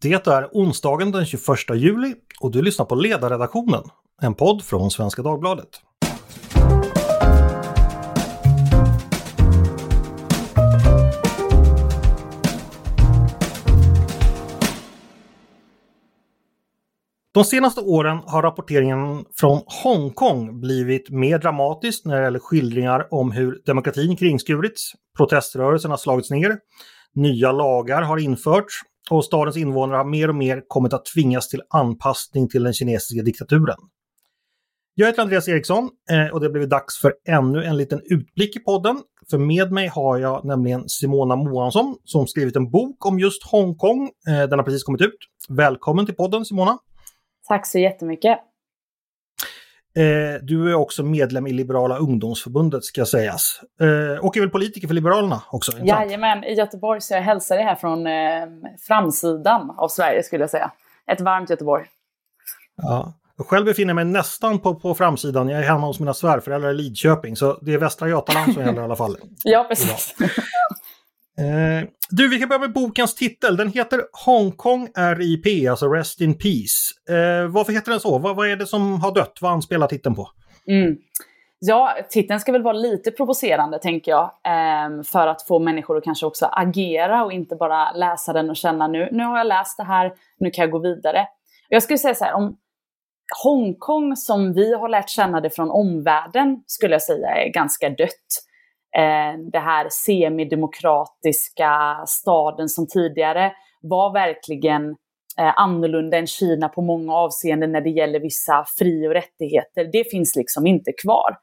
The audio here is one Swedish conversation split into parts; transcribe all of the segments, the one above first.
Det är onsdagen den 21 juli och du lyssnar på Ledarredaktionen, en podd från Svenska Dagbladet. De senaste åren har rapporteringen från Hongkong blivit mer dramatisk när det gäller skildringar om hur demokratin kringskurits, proteströrelsen har slagits ner, nya lagar har införts och stadens invånare har mer och mer kommit att tvingas till anpassning till den kinesiska diktaturen. Jag heter Andreas Eriksson eh, och det har blivit dags för ännu en liten utblick i podden. För med mig har jag nämligen Simona Moansson som skrivit en bok om just Hongkong. Eh, den har precis kommit ut. Välkommen till podden Simona! Tack så jättemycket! Eh, du är också medlem i Liberala ungdomsförbundet ska sägas. Och är väl politiker för Liberalerna också? Jajamän, i Göteborg så jag hälsar dig här från framsidan av Sverige skulle jag säga. Ett varmt Göteborg. Ja. Jag själv befinner mig nästan på, på framsidan. Jag är hemma hos mina svärföräldrar i Lidköping, så det är Västra Götaland som gäller i alla fall. ja, precis. Eh, du, vi kan börja med bokens titel. Den heter Hongkong RIP, alltså Rest in Peace. Eh, varför heter den så? Vad, vad, är det som har dött? Vad anspelar titeln på? Mm. Ja, titeln ska väl vara lite provocerande, tänker jag. Eh, för att få människor att kanske också agera och inte bara läsa den och känna nu, nu har jag läst det här, nu kan jag gå vidare. Jag skulle säga så här, om, Hongkong som vi har lärt känna det från omvärlden skulle jag säga är ganska dött. Eh, det här semidemokratiska staden som tidigare var verkligen eh, annorlunda än Kina på många avseenden när det gäller vissa fri och rättigheter. Det finns liksom inte kvar.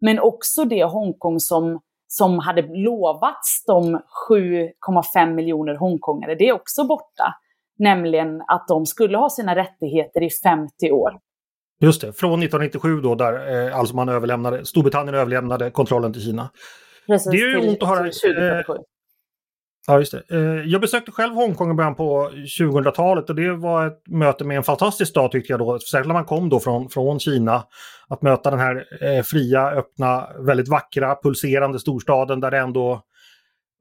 Men också det Hongkong som, som hade lovats de 7,5 miljoner hongkongare, det är också borta. Nämligen att de skulle ha sina rättigheter i 50 år. Just det, från 1997 då där eh, alltså man överlämnade, Storbritannien överlämnade kontrollen till Kina. Precis, det är ju ont att höra. Eh, ja, just det. Eh, jag besökte själv Hongkong i början på 2000-talet och det var ett möte med en fantastisk stad tyckte jag då. Särskilt när man kom då från, från Kina. Att möta den här eh, fria, öppna, väldigt vackra, pulserande storstaden där det ändå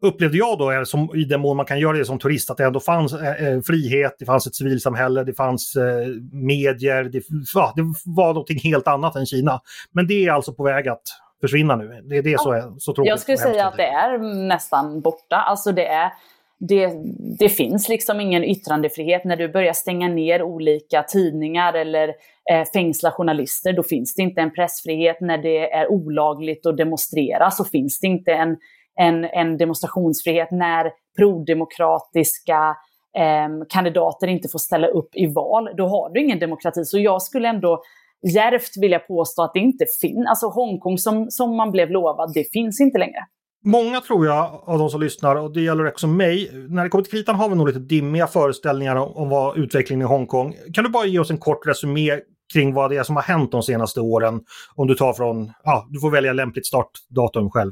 upplevde jag då, som, i den mån man kan göra det som turist, att det ändå fanns eh, eh, frihet, det fanns ett civilsamhälle, det fanns eh, medier, det, ja, det var någonting helt annat än Kina. Men det är alltså på väg att försvinna nu. Det, det är så, så tråkigt. Jag skulle säga att det är nästan borta. Alltså det är det, det, finns liksom ingen yttrandefrihet. När du börjar stänga ner olika tidningar eller eh, fängsla journalister, då finns det inte en pressfrihet. När det är olagligt att demonstrera så finns det inte en en, en demonstrationsfrihet när prodemokratiska eh, kandidater inte får ställa upp i val. Då har du ingen demokrati. Så jag skulle ändå djärvt vilja påstå att det inte finns, alltså Hongkong som, som man blev lovad, det finns inte längre. Många tror jag av de som lyssnar, och det gäller också mig, när det kommer till kritan har vi nog lite dimmiga föreställningar om, om vad utvecklingen i Hongkong. Kan du bara ge oss en kort resumé kring vad det är som har hänt de senaste åren? Om du tar från, ja, du får välja lämpligt startdatum själv.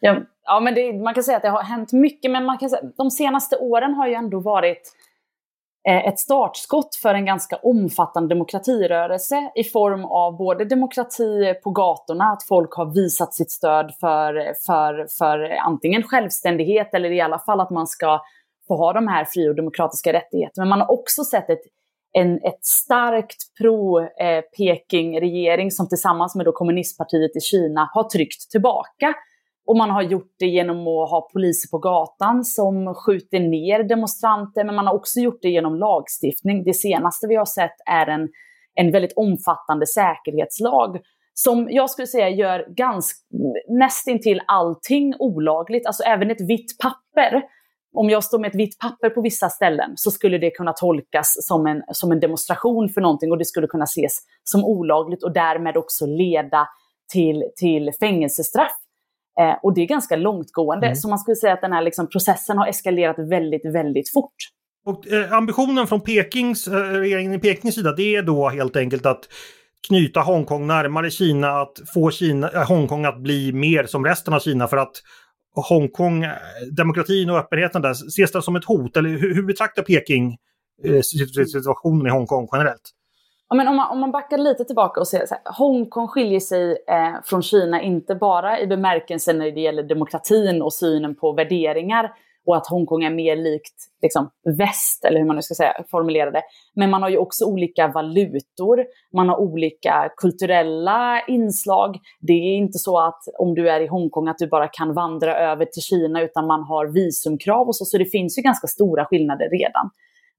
Ja, ja men det, man kan säga att det har hänt mycket, men man kan säga, de senaste åren har ju ändå varit Eh, ett startskott för en ganska omfattande demokratirörelse i form av både demokrati på gatorna, att folk har visat sitt stöd för, för, för antingen självständighet eller i alla fall att man ska få ha de här fri och demokratiska rättigheterna. Men man har också sett ett, en, ett starkt pro-Peking-regering eh, som tillsammans med då kommunistpartiet i Kina har tryckt tillbaka och man har gjort det genom att ha poliser på gatan som skjuter ner demonstranter, men man har också gjort det genom lagstiftning. Det senaste vi har sett är en, en väldigt omfattande säkerhetslag som jag skulle säga gör ganska, nästintill allting olagligt. Alltså även ett vitt papper. Om jag står med ett vitt papper på vissa ställen så skulle det kunna tolkas som en, som en demonstration för någonting och det skulle kunna ses som olagligt och därmed också leda till, till fängelsestraff. Eh, och det är ganska långtgående. Mm. Så man skulle säga att den här liksom, processen har eskalerat väldigt, väldigt fort. Och eh, ambitionen från Pekings, eh, regeringen i Pekings sida det är då helt enkelt att knyta Hongkong närmare Kina, att få Kina, äh, Hongkong att bli mer som resten av Kina för att Hongkong, eh, demokratin och öppenheten där, ses det som ett hot? Eller hur, hur betraktar Peking eh, situationen i Hongkong generellt? Ja, men om, man, om man backar lite tillbaka och ser så här, Hongkong skiljer sig eh, från Kina inte bara i bemärkelsen när det gäller demokratin och synen på värderingar och att Hongkong är mer likt liksom, väst, eller hur man nu ska säga, formulera det. Men man har ju också olika valutor, man har olika kulturella inslag. Det är inte så att om du är i Hongkong att du bara kan vandra över till Kina, utan man har visumkrav och så, så det finns ju ganska stora skillnader redan.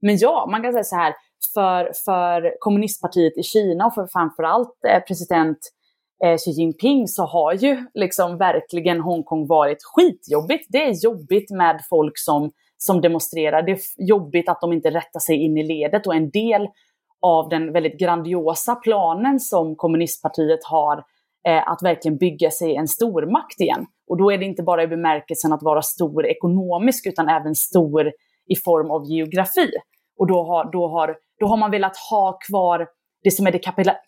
Men ja, man kan säga så här, för, för kommunistpartiet i Kina och för framförallt eh, president eh, Xi Jinping så har ju liksom verkligen Hongkong varit skitjobbigt. Det är jobbigt med folk som, som demonstrerar. Det är jobbigt att de inte rättar sig in i ledet och en del av den väldigt grandiosa planen som kommunistpartiet har eh, att verkligen bygga sig en stormakt igen. Och då är det inte bara i bemärkelsen att vara stor ekonomisk utan även stor i form av geografi. Och då har, då har, då har man velat ha kvar det som är det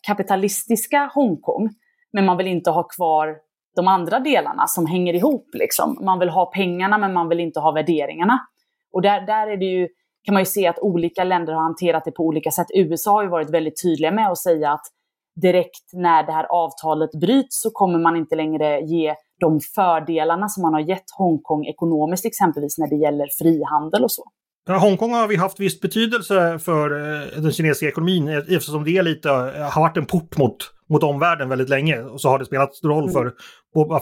kapitalistiska Hongkong, men man vill inte ha kvar de andra delarna som hänger ihop. Liksom. Man vill ha pengarna, men man vill inte ha värderingarna. Och där, där är det ju, kan man ju se att olika länder har hanterat det på olika sätt. USA har ju varit väldigt tydliga med att säga att direkt när det här avtalet bryts så kommer man inte längre ge de fördelarna som man har gett Hongkong ekonomiskt, exempelvis när det gäller frihandel och så. Hongkong har vi haft viss betydelse för eh, den kinesiska ekonomin eh, eftersom det lite, eh, har varit en port mot, mot omvärlden väldigt länge. Och så har det spelat roll för,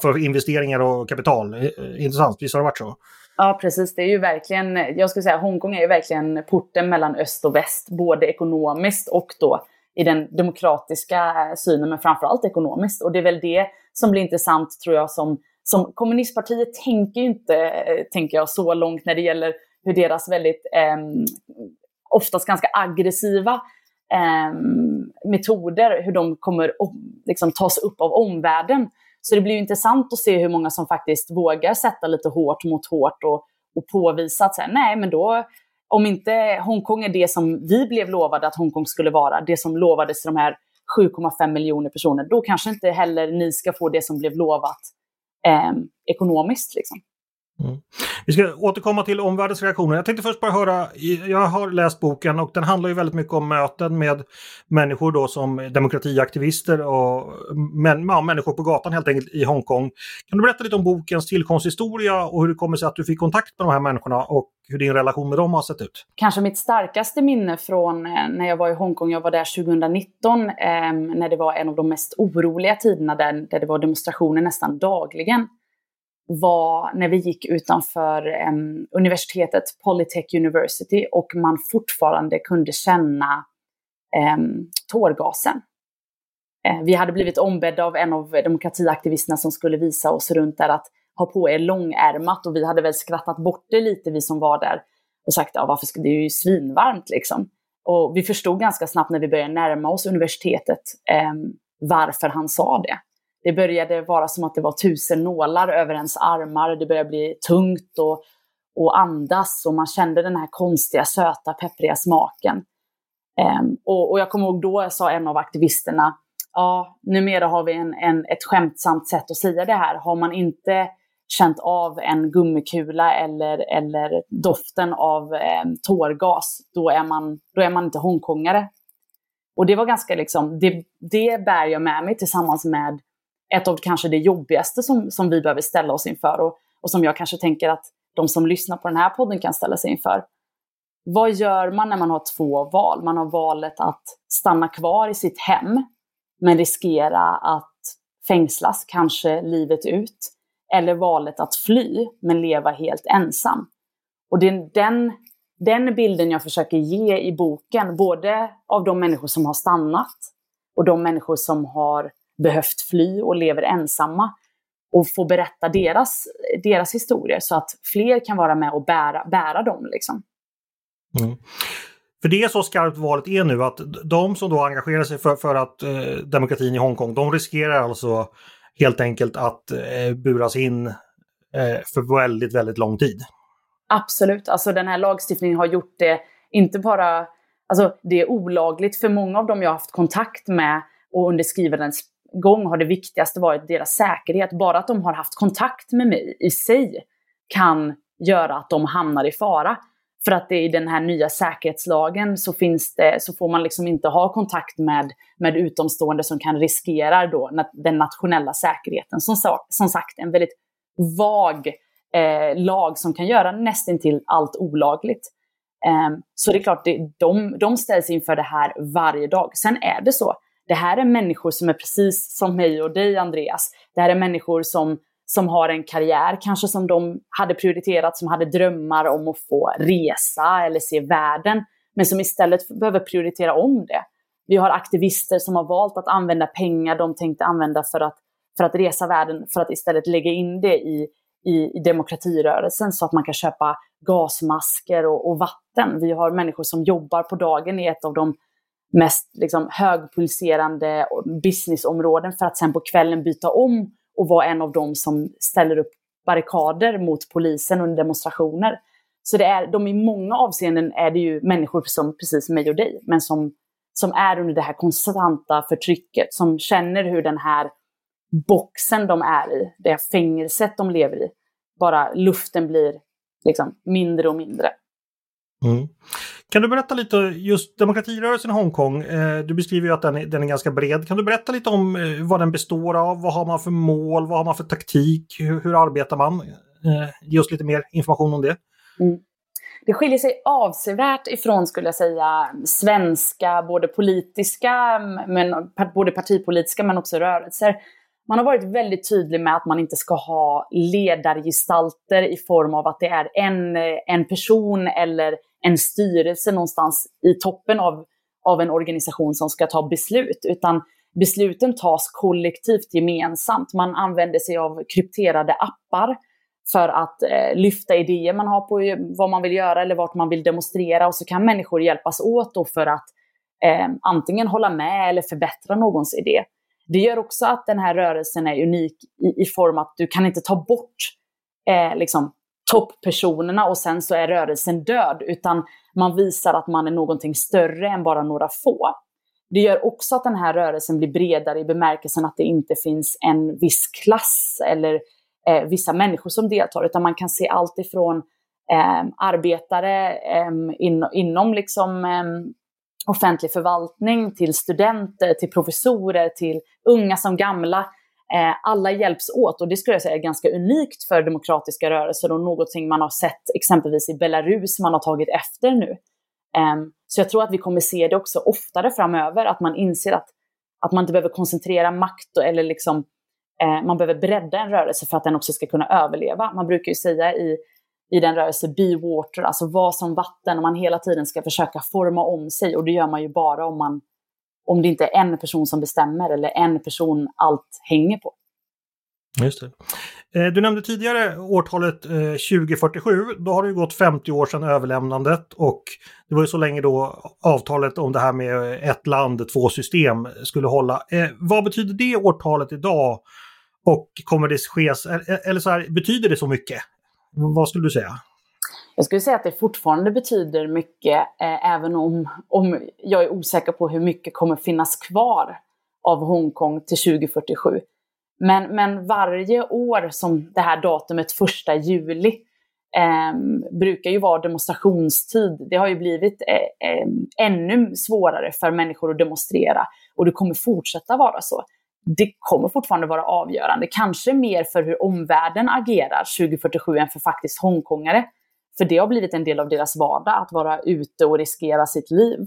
för investeringar och kapital. Intressant, visst har det varit så? Ja, precis. Det är ju verkligen, jag skulle säga Hongkong är ju verkligen porten mellan öst och väst, både ekonomiskt och då i den demokratiska synen, men framförallt ekonomiskt. Och det är väl det som blir intressant, tror jag, som, som kommunistpartiet tänker ju inte, tänker jag, så långt när det gäller hur deras väldigt, eh, oftast ganska aggressiva eh, metoder, hur de kommer liksom, tas upp av omvärlden. Så det blir intressant att se hur många som faktiskt vågar sätta lite hårt mot hårt och, och påvisa att så här, nej, men då, om inte Hongkong är det som vi blev lovade att Hongkong skulle vara, det som lovades till de här 7,5 miljoner personer, då kanske inte heller ni ska få det som blev lovat eh, ekonomiskt. Liksom. Mm. Vi ska återkomma till omvärldens reaktioner. Jag tänkte först bara höra, jag har läst boken och den handlar ju väldigt mycket om möten med människor då som demokratiaktivister och män, ja, människor på gatan helt enkelt i Hongkong. Kan du berätta lite om bokens tillkomsthistoria och hur det kommer sig att du fick kontakt med de här människorna och hur din relation med dem har sett ut? Kanske mitt starkaste minne från eh, när jag var i Hongkong, jag var där 2019, eh, när det var en av de mest oroliga tiderna där, där det var demonstrationer nästan dagligen var när vi gick utanför um, universitetet Polytech University och man fortfarande kunde känna um, tårgasen. Uh, vi hade blivit ombedda av en av demokratiaktivisterna som skulle visa oss runt där att ha på er långärmat och vi hade väl skrattat bort det lite vi som var där och sagt ja varför ska det är ju svinvarmt liksom. Och vi förstod ganska snabbt när vi började närma oss universitetet um, varför han sa det. Det började vara som att det var tusen nålar över ens armar. Det började bli tungt och, och andas och man kände den här konstiga, söta, peppriga smaken. Um, och, och, jag kommer ihåg då sa en av aktivisterna, ja, numera har vi en, en, ett skämtsamt sätt att säga det här. Har man inte känt av en gummikula eller, eller doften av eh, tårgas, då är, man, då är man inte hongkongare. Och det var ganska liksom, det, det bär jag med mig tillsammans med ett av kanske det jobbigaste som, som vi behöver ställa oss inför och, och som jag kanske tänker att de som lyssnar på den här podden kan ställa sig inför. Vad gör man när man har två val? Man har valet att stanna kvar i sitt hem, men riskera att fängslas, kanske livet ut. Eller valet att fly, men leva helt ensam. Och det är den, den bilden jag försöker ge i boken, både av de människor som har stannat och de människor som har behövt fly och lever ensamma och få berätta deras, deras historier så att fler kan vara med och bära, bära dem. Liksom. Mm. För det är så skarpt valet är nu att de som då engagerar sig för, för att eh, demokratin i Hongkong, de riskerar alltså helt enkelt att eh, buras in eh, för väldigt, väldigt lång tid. Absolut, alltså den här lagstiftningen har gjort det inte bara, alltså det är olagligt för många av dem jag har haft kontakt med och under skrivandets gång har det viktigaste varit deras säkerhet. Bara att de har haft kontakt med mig i sig kan göra att de hamnar i fara. För att det i den här nya säkerhetslagen så, finns det, så får man liksom inte ha kontakt med, med utomstående som kan riskera då den nationella säkerheten. Som, som sagt, en väldigt vag eh, lag som kan göra nästintill allt olagligt. Eh, så det är klart, det, de, de ställs inför det här varje dag. Sen är det så, det här är människor som är precis som mig och dig Andreas. Det här är människor som, som har en karriär, kanske som de hade prioriterat, som hade drömmar om att få resa eller se världen, men som istället behöver prioritera om det. Vi har aktivister som har valt att använda pengar de tänkte använda för att, för att resa världen, för att istället lägga in det i, i, i demokratirörelsen så att man kan köpa gasmasker och, och, vatten. Vi har människor som jobbar på dagen i ett av de mest liksom, högpulserande businessområden för att sen på kvällen byta om och vara en av dem som ställer upp barrikader mot polisen under demonstrationer. Så det är, de i många avseenden är det ju människor som precis som mig och dig, men som, som är under det här konstanta förtrycket, som känner hur den här boxen de är i, det här fängelset de lever i, bara luften blir liksom mindre och mindre. Mm. Kan du berätta lite just demokratirörelsen i Hongkong? Eh, du beskriver ju att den är, den är ganska bred. Kan du berätta lite om eh, vad den består av? Vad har man för mål? Vad har man för taktik? Hur, hur arbetar man? Eh, ge oss lite mer information om det. Mm. Det skiljer sig avsevärt ifrån, skulle jag säga, svenska, både politiska, men, både partipolitiska men också rörelser. Man har varit väldigt tydlig med att man inte ska ha ledargestalter i form av att det är en, en person eller en styrelse någonstans i toppen av, av en organisation som ska ta beslut, utan besluten tas kollektivt gemensamt. Man använder sig av krypterade appar för att eh, lyfta idéer man har på vad man vill göra eller vart man vill demonstrera och så kan människor hjälpas åt då för att eh, antingen hålla med eller förbättra någons idé. Det gör också att den här rörelsen är unik i, i form att du kan inte ta bort eh, liksom, topppersonerna och sen så är rörelsen död, utan man visar att man är någonting större än bara några få. Det gör också att den här rörelsen blir bredare i bemärkelsen att det inte finns en viss klass eller eh, vissa människor som deltar, utan man kan se allt ifrån eh, arbetare eh, in, inom liksom, eh, offentlig förvaltning till studenter, till professorer, till unga som gamla. Eh, alla hjälps åt och det skulle jag säga är ganska unikt för demokratiska rörelser och någonting man har sett exempelvis i Belarus man har tagit efter nu. Ehm, så jag tror att vi kommer se det också oftare framöver, att man inser att, att man inte behöver koncentrera makt eller liksom eh, man behöver bredda en rörelse för att den också ska kunna överleva. Man brukar ju säga i, i den rörelse be water, alltså var som vatten, och man hela tiden ska försöka forma om sig och det gör man ju bara om, man, om det inte är en person som bestämmer eller en person allt hänger på. Just det. Eh, du nämnde tidigare årtalet eh, 2047. Då har det gått 50 år sedan överlämnandet och det var ju så länge då avtalet om det här med eh, ett land, två system skulle hålla. Vad betyder det årtalet idag och kommer det ske, eller så här, betyder det så mycket? Vad skulle du säga? Jag skulle säga att det fortfarande betyder mycket, eh, även om, om jag är osäker på hur mycket kommer finnas kvar av Hongkong till 2047. Men, men varje år som det här datumet, första juli, eh, brukar ju vara demonstrationstid. Det har ju blivit eh, eh, ännu svårare för människor att demonstrera och det kommer fortsätta vara så det kommer fortfarande vara avgörande. Kanske mer för hur omvärlden agerar 2047 än för faktiskt Hongkongare. För det har blivit en del av deras vardag, att vara ute och riskera sitt liv.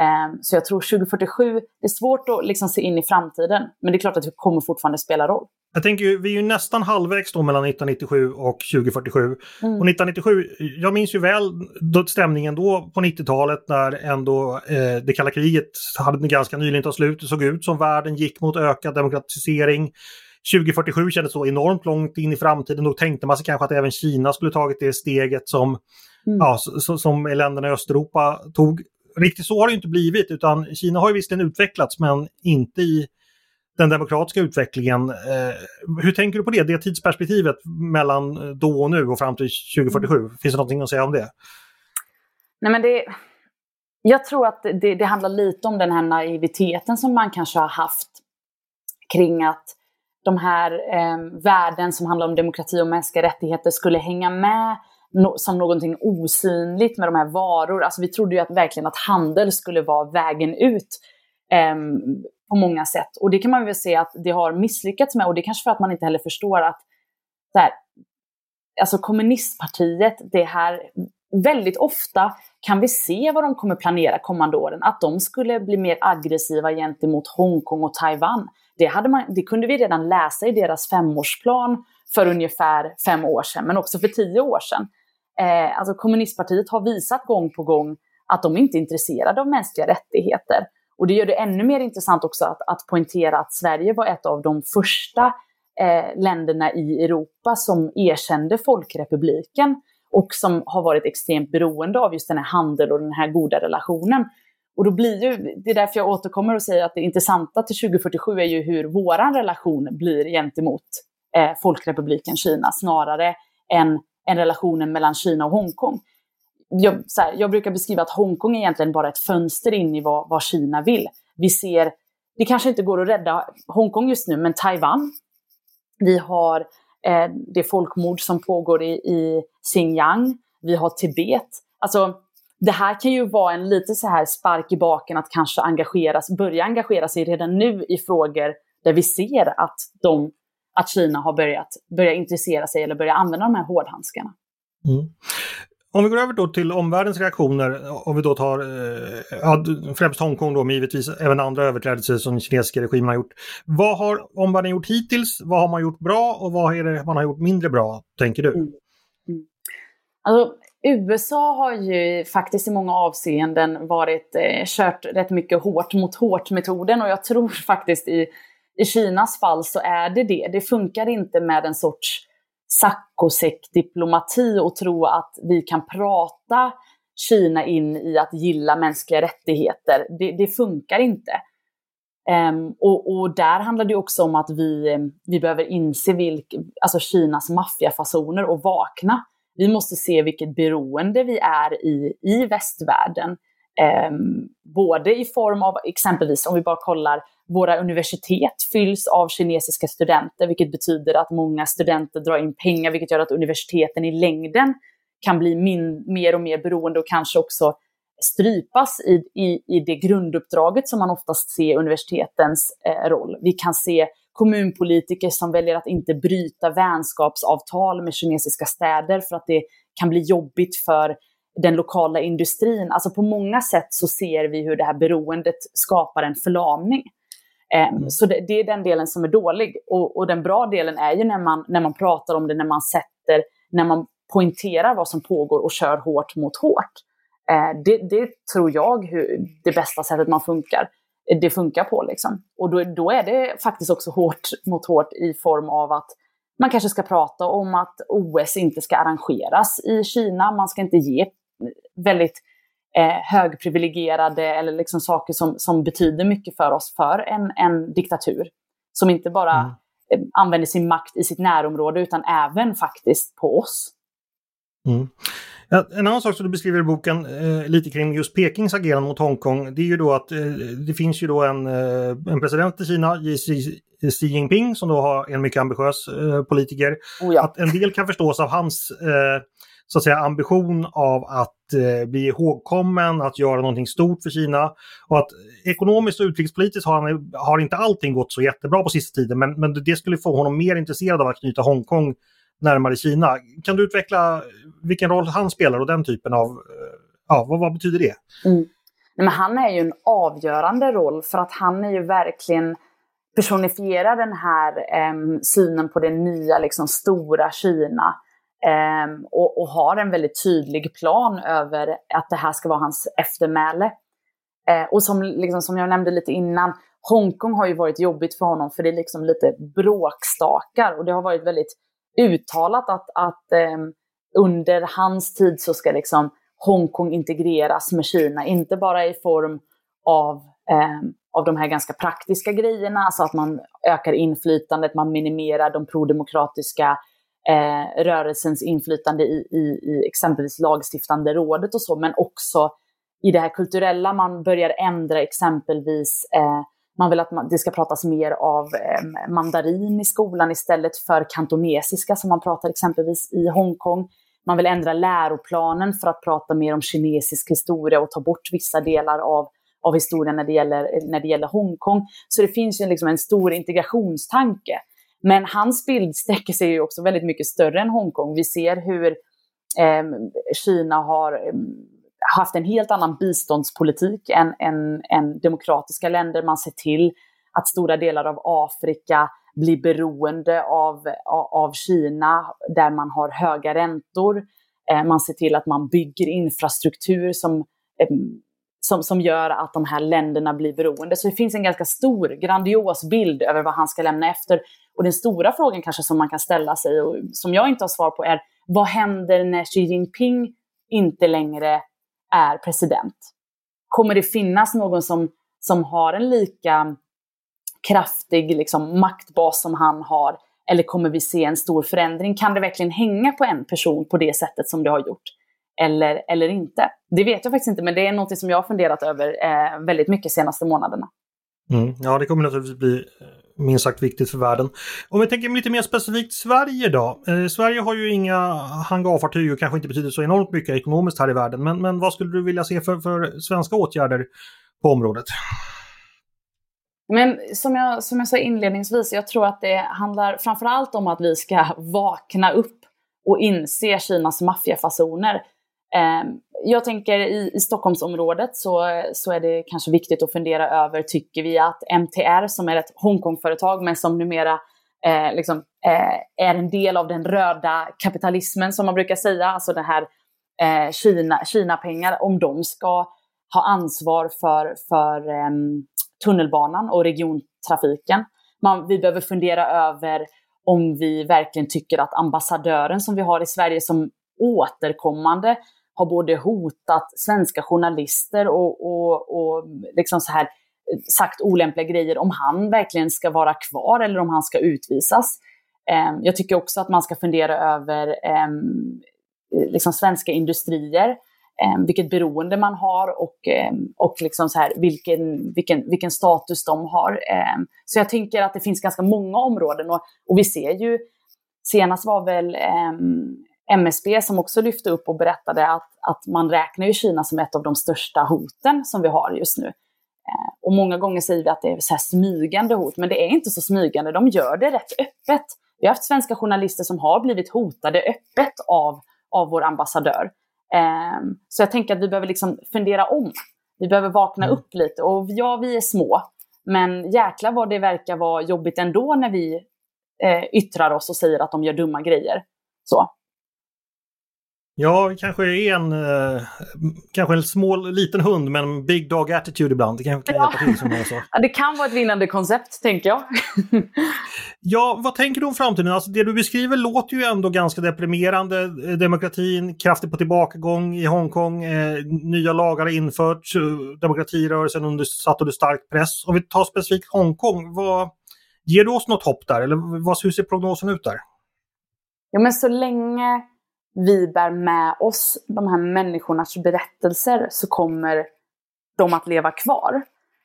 Ehm, så jag tror 2047, det är svårt att liksom se in i framtiden, men det är klart att det kommer fortfarande spela roll. Jag tänker, vi är ju nästan halvvägs då mellan 1997 och 2047. Mm. Och 1997, jag minns ju väl stämningen då på 90-talet när ändå eh, det kalla kriget hade ganska nyligen tagit slut. Det såg ut som världen gick mot ökad demokratisering. 2047 kändes så enormt långt in i framtiden. Då tänkte man sig kanske att även Kina skulle tagit det steget som, mm. ja, som länderna i Östeuropa tog. Riktigt så har det inte blivit utan Kina har ju visserligen utvecklats men inte i den demokratiska utvecklingen. Eh, hur tänker du på det, det tidsperspektivet mellan då och nu och fram till 2047? Mm. Finns det någonting att säga om det? Nej, men det, jag tror att det, det handlar lite om den här naiviteten som man kanske har haft kring att de här eh, värden som handlar om demokrati och mänskliga rättigheter skulle hänga med no som någonting osynligt med de här varor. Alltså vi trodde ju att verkligen att handel skulle vara vägen ut. Eh, på många sätt. Och det kan man väl se att det har misslyckats med och det är kanske för att man inte heller förstår att här, alltså kommunistpartiet, det här, väldigt ofta kan vi se vad de kommer planera kommande åren, att de skulle bli mer aggressiva gentemot Hongkong och Taiwan. Det, hade man, det kunde vi redan läsa i deras femårsplan för ungefär fem år sedan, men också för tio år sedan. Eh, alltså kommunistpartiet har visat gång på gång att de inte är intresserade av mänskliga rättigheter. Och det gör det ännu mer intressant också att, att poängtera att Sverige var ett av de första eh, länderna i Europa som erkände Folkrepubliken och som har varit extremt beroende av just den här handeln och den här goda relationen. Och då blir ju, det är därför jag återkommer och säger att det intressanta till 2047 är ju hur våran relation blir gentemot eh, Folkrepubliken Kina snarare än, än relationen mellan Kina och Hongkong. Jag, så här, jag brukar beskriva att Hongkong är egentligen bara ett fönster in i vad, vad Kina vill. Vi ser, det kanske inte går att rädda Hongkong just nu, men Taiwan. Vi har eh, det folkmord som pågår i, i Xinjiang. Vi har Tibet. Alltså, det här kan ju vara en lite så här spark i baken att kanske engageras, börja engagera sig redan nu i frågor där vi ser att, de, att Kina har börjat börja intressera sig eller börja använda de här hårdhandskarna. Mm. Om vi går över då till omvärldens reaktioner, om vi då tar eh, främst Hongkong då, men givetvis även andra överträdelser som den kinesiska regimen har gjort. Vad har omvärlden gjort hittills? Vad har man gjort bra och vad är det man har gjort mindre bra, tänker du? Mm. Mm. Alltså, USA har ju faktiskt i många avseenden varit eh, kört rätt mycket hårt mot hårt-metoden och jag tror faktiskt i, i Kinas fall så är det det. Det funkar inte med en sorts saccosäck-diplomati och tro att vi kan prata Kina in i att gilla mänskliga rättigheter. Det, det funkar inte. Um, och, och, där handlar det också om att vi, eh, vi behöver inse vilk, alltså Kinas maffiafasoner och vakna. Vi måste se vilket beroende vi är i, i västvärlden. Um, både i form av exempelvis, om vi bara kollar, våra universitet fylls av kinesiska studenter, vilket betyder att många studenter drar in pengar, vilket gör att universiteten i längden kan bli min, mer och mer beroende och kanske också strypas i, i, i det grunduppdraget som man oftast ser universitetens eh, roll. Vi kan se kommunpolitiker som väljer att inte bryta vänskapsavtal med kinesiska städer för att det kan bli jobbigt för den lokala industrin. Alltså på många sätt så ser vi hur det här beroendet skapar en förlamning. Ehm, mm. Så det, det, är den delen som är dålig. Och, och, den bra delen är ju när man, när man pratar om det, när man sätter, när man poängterar vad som pågår och kör hårt mot hårt. Eh, det, det, tror jag hur det bästa sättet man funkar, det funkar på. Liksom. Och då, då är det faktiskt också hårt mot hårt i form av att man kanske ska prata om att OS inte ska arrangeras i Kina. Man ska inte ge väldigt eh, högprivilegierade eller liksom saker som, som betyder mycket för oss för en, en diktatur. Som inte bara mm. eh, använder sin makt i sitt närområde utan även faktiskt på oss. Mm. En annan sak som du beskriver i boken eh, lite kring just Pekings agerande mot Hongkong, det är ju då att eh, det finns ju då en, eh, en president i Kina, Xi Jinping, som då har en mycket ambitiös eh, politiker. Oh ja. Att en del kan förstås av hans eh, så att säga, ambition av att eh, bli ihågkommen, att göra någonting stort för Kina. Och att ekonomiskt och utrikespolitiskt har, han, har inte allting gått så jättebra på sista tiden, men, men det skulle få honom mer intresserad av att knyta Hongkong närmare Kina. Kan du utveckla vilken roll han spelar och den typen av, eh, ja, vad, vad betyder det? Mm. Men han är ju en avgörande roll för att han är ju verkligen personifierar den här eh, synen på det nya, liksom stora Kina. Eh, och, och, har en väldigt tydlig plan över att det här ska vara hans eftermäle. Eh, och som, liksom, som jag nämnde lite innan, Hongkong har ju varit jobbigt för honom för det är liksom lite bråkstakar och det har varit väldigt uttalat att, att eh, under hans tid så ska liksom Hongkong integreras med Kina, inte bara i form av, eh, av de här ganska praktiska grejerna, alltså att man ökar inflytandet, man minimerar de prodemokratiska eh, rörelsens inflytande i, i, i exempelvis lagstiftande rådet och så, men också i det här kulturella, man börjar ändra exempelvis eh, man vill att det ska pratas mer av eh, mandarin i skolan istället för kantonesiska som man pratar exempelvis i Hongkong. Man vill ändra läroplanen för att prata mer om kinesisk historia och ta bort vissa delar av, av historien när det, gäller, när det gäller Hongkong. Så det finns ju liksom en stor integrationstanke. Men hans bild sträcker sig ju också väldigt mycket större än Hongkong. Vi ser hur eh, Kina har ehm, haft en helt annan biståndspolitik än, än, än demokratiska länder. Man ser till att stora delar av Afrika blir beroende av, av Kina, där man har höga räntor. Eh, man ser till att man bygger infrastruktur som, eh, som, som gör att de här länderna blir beroende. Så det finns en ganska stor, grandios bild över vad han ska lämna efter. Och den stora frågan kanske som man kan ställa sig, och som jag inte har svar på, är vad händer när Xi Jinping inte längre är president? Kommer det finnas någon som, som har en lika kraftig liksom, maktbas som han har? Eller kommer vi se en stor förändring? Kan det verkligen hänga på en person på det sättet som det har gjort? Eller, eller inte? Det vet jag faktiskt inte, men det är något som jag har funderat över eh, väldigt mycket de senaste månaderna. Mm, ja, det kommer naturligtvis bli eh, minst sagt viktigt för världen. Om vi tänker lite mer specifikt Sverige då. Eh, Sverige har ju inga hangarfartyg och kanske inte betyder så enormt mycket ekonomiskt här i världen. Men, men vad skulle du vilja se för, för svenska åtgärder på området? Men som jag, som jag sa inledningsvis, jag tror att det handlar framförallt om att vi ska vakna upp och inse Kinas maffiafasoner. Ehm, jag tänker i, i Stockholmsområdet så, så är det kanske viktigt att fundera över, tycker vi att MTR som är ett Hongkongföretag men som numera eh, liksom, eh, är en del av den röda kapitalismen som man brukar säga, alltså det här eh, Kina, Kina-pengar, om de ska ha ansvar för, för eh, tunnelbanan och regiontrafiken. Man, vi behöver fundera över om vi verkligen tycker att ambassadören som vi har i Sverige som återkommande har både hotat svenska journalister och, och, och liksom så här eh, sagt olämpliga grejer, om han verkligen ska vara kvar eller om han ska utvisas. Ehm, jag tycker också att man ska fundera över ehm, eh, liksom svenska industrier eh, vilket beroende man har och, eh, och liksom så här, vilken, vilken, vilken status de har. Eh, så jag tänker att det finns ganska många områden och, och vi ser ju, senast var väl ehm, MSB som också lyfte upp och berättade att, att man räknar ju Kina som ett av de största hoten som vi har just nu. Och många gånger säger vi att det är så här smygande hot, men det är inte så smygande. De gör det rätt öppet. Vi har haft svenska journalister som har blivit hotade öppet av, av vår ambassadör. Um, så jag tänker att vi behöver liksom fundera om. Vi behöver vakna mm. upp lite. Och ja, vi är små. Men jäklar vad det verkar vara jobbigt ändå när vi eh, yttrar oss och säger att de gör dumma grejer. Så. Ja, kanske är en, eh, kanske en små, liten hund med en big dog attitude ibland. Det kan, kan ja. hjälpa till som jag sa. Ja, det kan vara ett vinnande koncept, tänker jag. ja, vad tänker du om framtiden? Alltså, det du beskriver låter ju ändå ganska deprimerande. Demokratin kraftigt på tillbakagång i Hongkong. Eh, nya lagar har införts. Demokratirörelsen under, satt under stark press. Om vi tar specifikt Hongkong, vad, ger du oss något hopp där? Eller vad, hur ser prognosen ut där? Ja, men så länge vi bär med oss de här människornas berättelser så kommer de att leva kvar.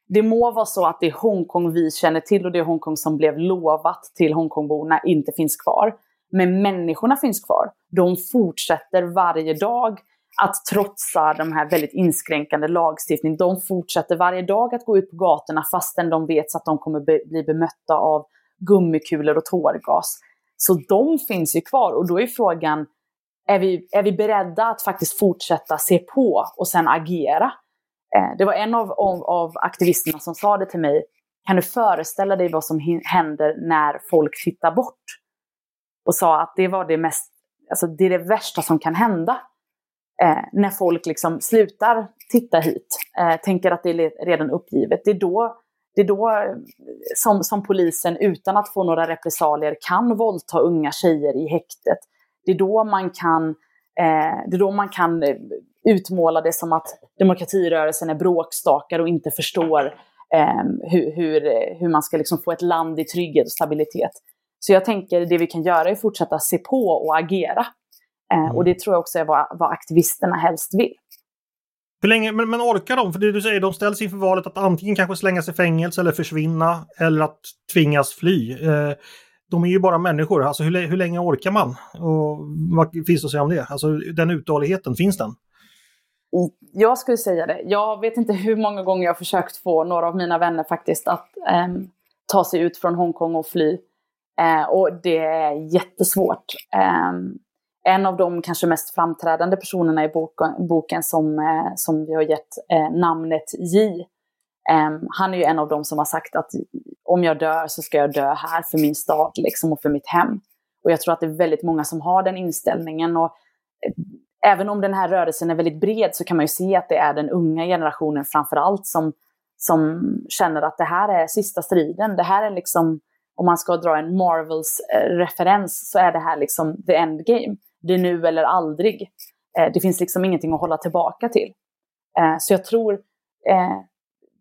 Det må vara så att det Hongkong vi känner till och det Hongkong som blev lovat till Hongkongborna inte finns kvar. Men människorna finns kvar. De fortsätter varje dag att trotsa de här väldigt inskränkande lagstiftningen. De fortsätter varje dag att gå ut på gatorna fastän de vet att de kommer bli bemötta av gummikulor och tårgas. Så de finns ju kvar och då är frågan, är vi, är vi beredda att faktiskt fortsätta se på och sen agera? Eh, det var en av, av, av, aktivisterna som sa det till mig. Kan du föreställa dig vad som händer när folk tittar bort? Och sa att det var det mest, alltså det är det värsta som kan hända. Eh, när folk liksom slutar titta hit, eh, tänker att det är redan uppgivet. Det är då, det är då eh, som, som polisen utan att få några repressalier kan våldta unga tjejer i häktet det är då man kan, eh, det är då man kan eh, utmåla det som att demokratirörelsen är bråkstakar och inte förstår eh, hur, hur, hur man ska liksom få ett land i trygghet och stabilitet. Så jag tänker det vi kan göra är att fortsätta se på och agera. Eh, mm. Och det tror jag också är vad, vad aktivisterna helst vill. Hur länge, men, men orkar de? För det du säger, de ställs inför valet att antingen kanske slängas i fängelse eller försvinna eller att tvingas fly. Eh, de är ju bara människor, alltså hur, hur länge orkar man? Och vad finns det att säga om det? Alltså den uthålligheten, finns den? Mm, jag skulle säga det. Jag vet inte hur många gånger jag har försökt få några av mina vänner faktiskt att eh, ta sig ut från Hongkong och fly. Eh, och det är jättesvårt. Eh, en av de kanske mest framträdande personerna i boken, boken som, eh, som vi har gett eh, namnet J. Um, han är ju en av dem som har sagt att om jag dör så ska jag dö här för min stad liksom, och för mitt hem. Och jag tror att det är väldigt många som har den inställningen. Och eh, även om den här rörelsen är väldigt bred så kan man ju se att det är den unga generationen framför allt som, som känner att det här är sista striden. Det här är liksom, om man ska dra en Marvels-referens, eh, så är det här liksom the endgame. Det är nu eller aldrig. Eh, det finns liksom ingenting att hålla tillbaka till. Så jag tror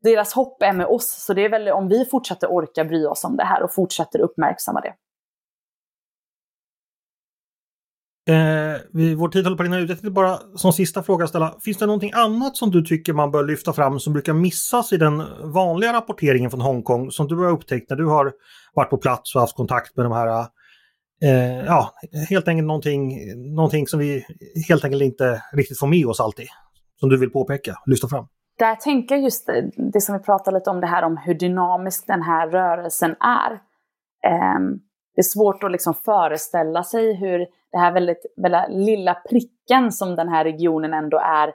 deras hopp är med oss. Så det är väl om vi fortsätter orka bry oss om det här och fortsätter uppmärksamma det. Eh, vi, vår tid håller på att rinna ut. Jag tänkte bara som sista fråga ställa, finns det någonting annat som du tycker man bör lyfta fram som brukar missas i den vanliga rapporteringen från Hongkong som du har upptäckt när du har varit på plats och haft kontakt med de här eh, ja, helt enkelt någonting, någonting som vi helt enkelt inte riktigt får med oss alltid. Som du vill påpeka, lyfta fram. Där tänker jag just det, det som vi pratade lite om det här om hur dynamisk den här rörelsen är. Eh, det är svårt att liksom föreställa sig hur det här väldigt, väldigt lilla pricken som den här regionen ändå är,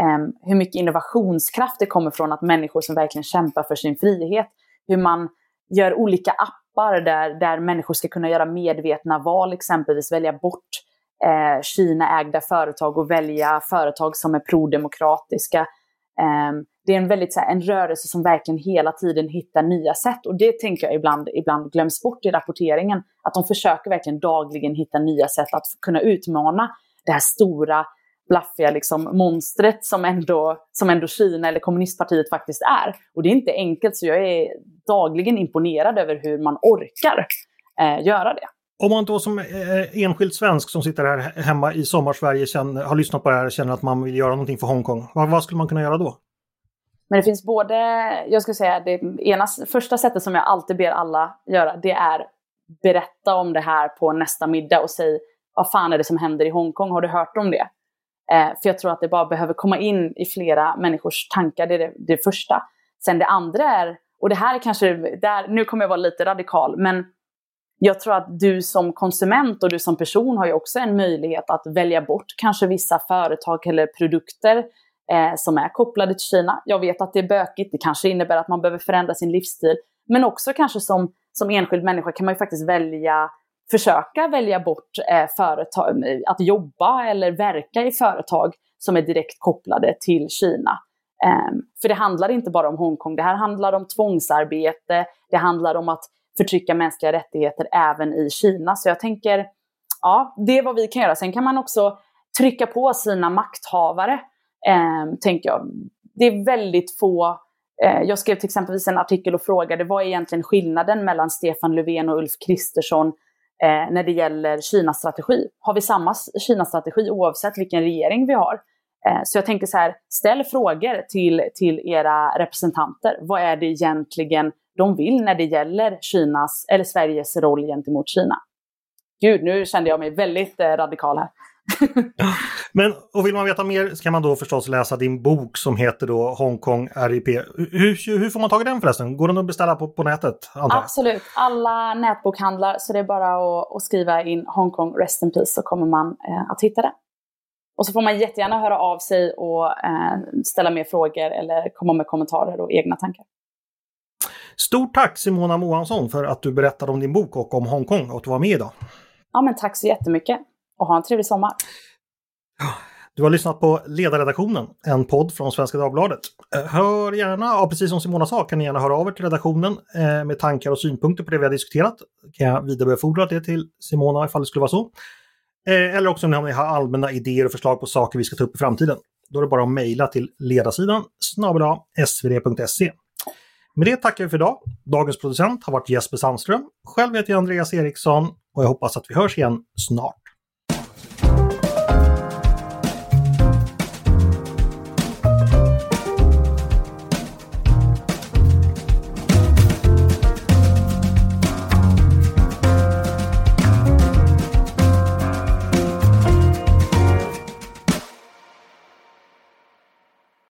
eh, hur mycket innovationskraft det kommer från att människor som verkligen kämpar för sin frihet, hur man gör olika appar där, där människor ska kunna göra medvetna val, exempelvis välja bort eh, Kina-ägda företag och välja företag som är prodemokratiska. Ehm, det är en, väldigt, så här, en rörelse som verkligen hela tiden hittar nya sätt. Och det tänker jag ibland, ibland glöms bort i rapporteringen. Att de försöker verkligen dagligen hitta nya sätt att kunna utmana det här stora, blaffiga liksom, monstret som ändå, som ändå Kina eller kommunistpartiet faktiskt är. Och det är inte enkelt, så jag är dagligen imponerad över hur man orkar eh, göra det. Om man då som eh, enskild svensk som sitter här hemma i sommarsverige känner, har lyssnat på det här och känner att man vill göra någonting för Hongkong, vad, vad skulle man kunna göra då? Men det finns både, jag skulle säga det ena, första sättet som jag alltid ber alla göra, det är berätta om det här på nästa middag och säg vad fan är det som händer i Hongkong, har du hört om det? Eh, för jag tror att det bara behöver komma in i flera människors tankar, det är det, det första. Sen det andra är, och det här är kanske, där, nu kommer jag vara lite radikal, men jag tror att du som konsument och du som person har ju också en möjlighet att välja bort kanske vissa företag eller produkter eh, som är kopplade till Kina. Jag vet att det är bökigt, det kanske innebär att man behöver förändra sin livsstil. Men också kanske som, som enskild människa kan man ju faktiskt välja, försöka välja bort eh, företag, eh, att jobba eller verka i företag som är direkt kopplade till Kina. Um, för det handlar inte bara om Hongkong, det här handlar om tvångsarbete, det handlar om att förtrycka mänskliga rättigheter även i Kina. Så jag tänker, ja, det är vad vi kan göra. Sen kan man också trycka på sina makthavare eh, tänker jag. Det är väldigt få eh, jag skrev till exempelvis en artikel och frågade vad är egentligen skillnaden mellan Stefan Löfven och Ulf Kristersson eh, när det gäller Kinas strategi. Har vi samma Kina-strategi oavsett vilken regering vi har? Eh, så jag tänker så här, ställ frågor till, till era representanter. Vad är det egentligen de vill när det gäller Kinas, eller Sveriges roll gentemot Kina? Gud, nu kände jag mig väldigt eh, radikal här. Men och vill man veta mer så kan man då förstås läsa din bok som heter då Hongkong RIP. Hur, hur får man tag i den förresten? Går den att beställa på, på nätet? Absolut, alla nätbokhandlar så det är bara att, att skriva in Hongkong Rest in Peace så kommer man eh, att hitta det. Och så får man jättegärna höra av sig och eh, ställa mer frågor eller komma med kommentarer och egna tankar. Stort tack Simona Mohansson för att du berättade om din bok och om Hongkong och att du var med idag. Ja, men tack så jättemycket och ha en trevlig sommar. Du har lyssnat på Ledarredaktionen, en podd från Svenska Dagbladet. Eh, hör gärna, ja, precis som Simona sa, kan ni gärna höra av er till redaktionen eh, med tankar och synpunkter på det vi har diskuterat. Kan jag vidarebefordra det till Simona ifall det skulle vara så. Eh, eller också om ni har allmänna idéer och förslag på saker vi ska ta upp i framtiden. Då är det bara att mejla till ledarsidan snabel svd.se. Med det tackar vi för idag. Dagens producent har varit Jesper Sandström. Själv heter jag Andreas Eriksson och jag hoppas att vi hörs igen snart.